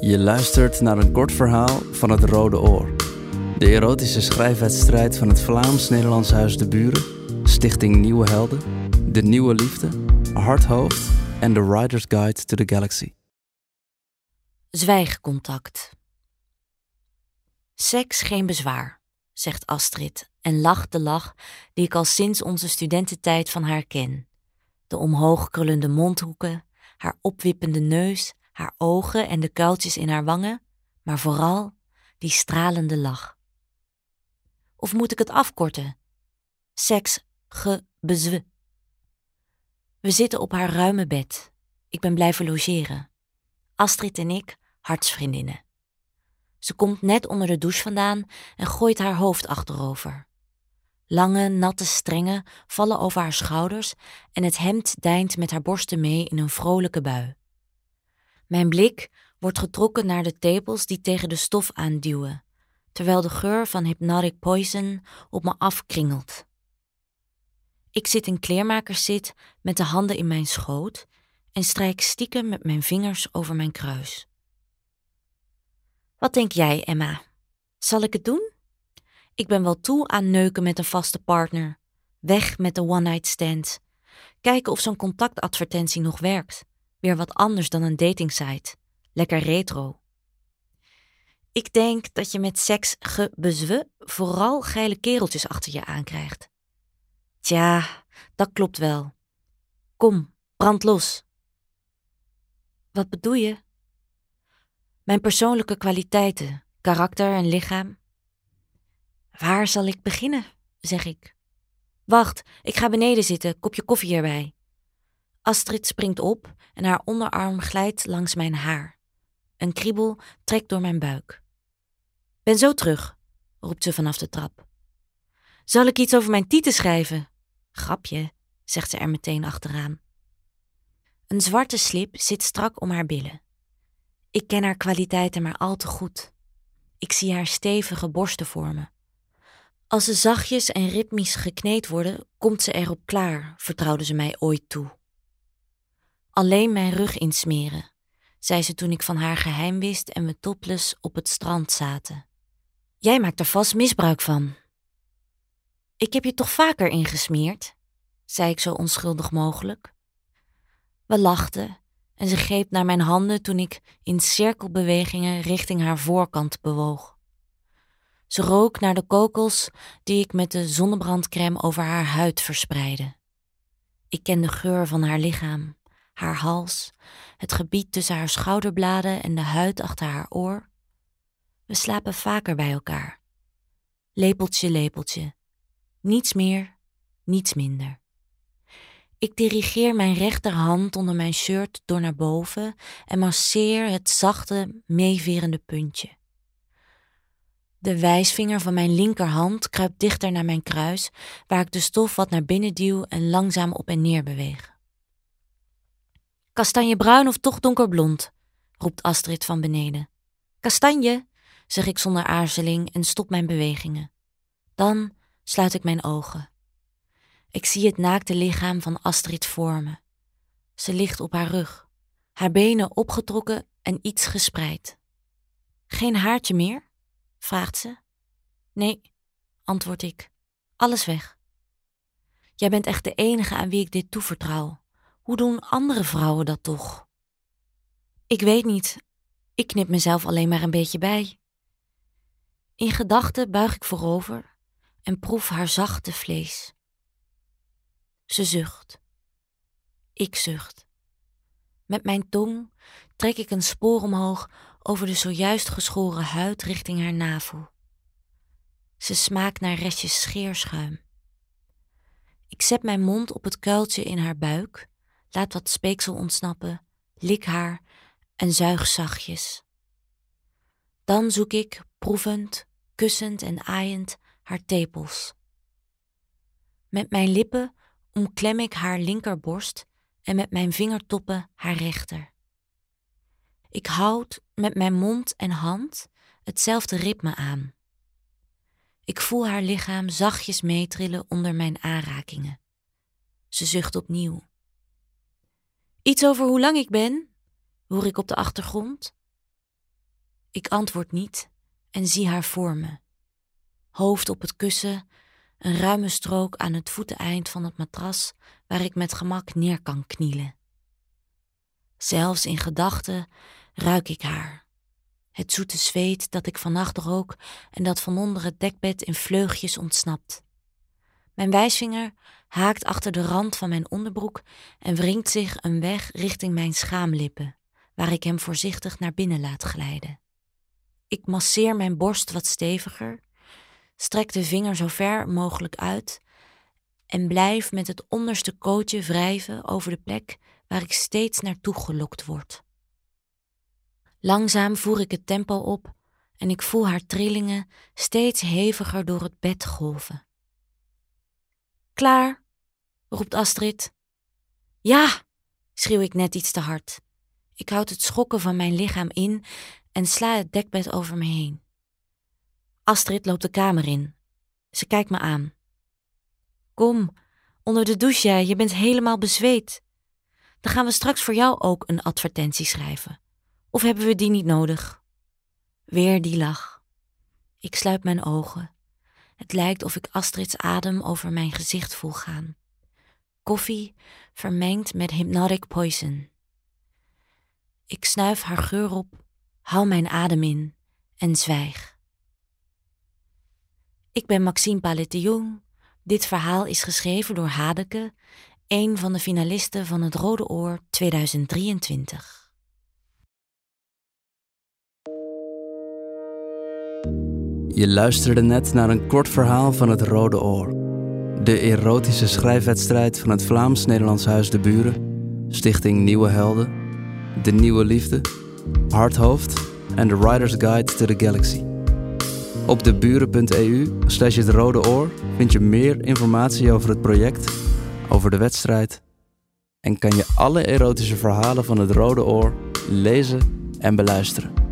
Je luistert naar een kort verhaal van het Rode Oor. De erotische schrijfwedstrijd van het Vlaams-Nederlands Huis de Buren, Stichting Nieuwe Helden, De Nieuwe Liefde, Hardhoofd en The Rider's Guide to the Galaxy. Zwijgcontact. Seks geen bezwaar, zegt Astrid en lacht de lach die ik al sinds onze studententijd van haar ken. De omhoog krullende mondhoeken, haar opwippende neus, haar ogen en de kuiltjes in haar wangen, maar vooral die stralende lach. Of moet ik het afkorten? Seks gebezwe. We zitten op haar ruime bed. Ik ben blijven logeren. Astrid en ik, hartsvriendinnen. Ze komt net onder de douche vandaan en gooit haar hoofd achterover. Lange, natte strengen vallen over haar schouders en het hemd deint met haar borsten mee in een vrolijke bui. Mijn blik wordt getrokken naar de tepels die tegen de stof aanduwen, terwijl de geur van hypnotic poison op me afkringelt. Ik zit in kleermakerszit met de handen in mijn schoot en strijk stiekem met mijn vingers over mijn kruis. Wat denk jij, Emma? Zal ik het doen? Ik ben wel toe aan neuken met een vaste partner. Weg met de one-night stand. Kijken of zo'n contactadvertentie nog werkt. Weer wat anders dan een datingsite. Lekker retro. Ik denk dat je met seks gebezwe vooral geile kereltjes achter je aankrijgt. Tja, dat klopt wel. Kom, brand los. Wat bedoel je? Mijn persoonlijke kwaliteiten, karakter en lichaam. Waar zal ik beginnen? zeg ik. Wacht, ik ga beneden zitten, kopje koffie erbij. Astrid springt op en haar onderarm glijdt langs mijn haar. Een kriebel trekt door mijn buik. Ben zo terug, roept ze vanaf de trap. Zal ik iets over mijn tieten schrijven? Grapje, zegt ze er meteen achteraan. Een zwarte slip zit strak om haar billen. Ik ken haar kwaliteiten maar al te goed. Ik zie haar stevige borsten vormen. Als ze zachtjes en ritmisch gekneed worden, komt ze erop klaar, vertrouwde ze mij ooit toe. Alleen mijn rug insmeren, zei ze toen ik van haar geheim wist en we topless op het strand zaten. Jij maakt er vast misbruik van. Ik heb je toch vaker ingesmeerd, zei ik zo onschuldig mogelijk. We lachten en ze greep naar mijn handen toen ik in cirkelbewegingen richting haar voorkant bewoog. Ze rook naar de kokels die ik met de zonnebrandcrème over haar huid verspreidde. Ik ken de geur van haar lichaam, haar hals, het gebied tussen haar schouderbladen en de huid achter haar oor. We slapen vaker bij elkaar. Lepeltje, lepeltje. Niets meer, niets minder. Ik dirigeer mijn rechterhand onder mijn shirt door naar boven en masseer het zachte, meeverende puntje. De wijsvinger van mijn linkerhand kruipt dichter naar mijn kruis, waar ik de stof wat naar binnen duw en langzaam op en neer beweeg. Kastanjebruin of toch donkerblond? roept Astrid van beneden. Kastanje, zeg ik zonder aarzeling en stop mijn bewegingen. Dan sluit ik mijn ogen. Ik zie het naakte lichaam van Astrid voor me. Ze ligt op haar rug, haar benen opgetrokken en iets gespreid. Geen haartje meer? vraagt ze. Nee, antwoord ik. Alles weg. Jij bent echt de enige aan wie ik dit toevertrouw. Hoe doen andere vrouwen dat toch? Ik weet niet. Ik knip mezelf alleen maar een beetje bij. In gedachten buig ik voorover en proef haar zachte vlees. Ze zucht. Ik zucht. Met mijn tong trek ik een spoor omhoog over de zojuist geschoren huid richting haar navel. Ze smaakt naar restjes scheerschuim. Ik zet mijn mond op het kuiltje in haar buik, laat wat speeksel ontsnappen, lik haar en zuig zachtjes. Dan zoek ik, proevend, kussend en aaiend, haar tepels. Met mijn lippen omklem ik haar linkerborst en met mijn vingertoppen haar rechter. Ik houd met mijn mond en hand hetzelfde ritme aan. Ik voel haar lichaam zachtjes meetrillen onder mijn aanrakingen. Ze zucht opnieuw. Iets over hoe lang ik ben, hoor ik op de achtergrond. Ik antwoord niet en zie haar voor me. Hoofd op het kussen, een ruime strook aan het voeteneind van het matras waar ik met gemak neer kan knielen. Zelfs in gedachten ruik ik haar. Het zoete zweet dat ik vannacht rook en dat van onder het dekbed in vleugjes ontsnapt. Mijn wijsvinger haakt achter de rand van mijn onderbroek en wringt zich een weg richting mijn schaamlippen, waar ik hem voorzichtig naar binnen laat glijden. Ik masseer mijn borst wat steviger, strek de vinger zo ver mogelijk uit en blijf met het onderste kootje wrijven over de plek waar ik steeds naartoe gelokt word. Langzaam voer ik het tempo op en ik voel haar trillingen steeds heviger door het bed golven. Klaar, roept Astrid. Ja, schreeuw ik net iets te hard. Ik houd het schokken van mijn lichaam in en sla het dekbed over me heen. Astrid loopt de kamer in. Ze kijkt me aan. Kom, onder de douche, je bent helemaal bezweet. Dan gaan we straks voor jou ook een advertentie schrijven. Of hebben we die niet nodig? Weer die lach. Ik sluit mijn ogen. Het lijkt of ik Astrid's adem over mijn gezicht voel gaan. Koffie vermengd met hypnotic poison. Ik snuif haar geur op, hou mijn adem in en zwijg. Ik ben Maxime Palet Dit verhaal is geschreven door Hadeke, een van de finalisten van het Rode Oor 2023. Je luisterde net naar een kort verhaal van het Rode Oor. De erotische schrijfwedstrijd van het Vlaams-Nederlands Huis de Buren, Stichting Nieuwe Helden, De Nieuwe Liefde, Hardhoofd en The Writer's Guide to the Galaxy. Op deburen.eu slash het Rode Oor vind je meer informatie over het project, over de wedstrijd en kan je alle erotische verhalen van het Rode Oor lezen en beluisteren.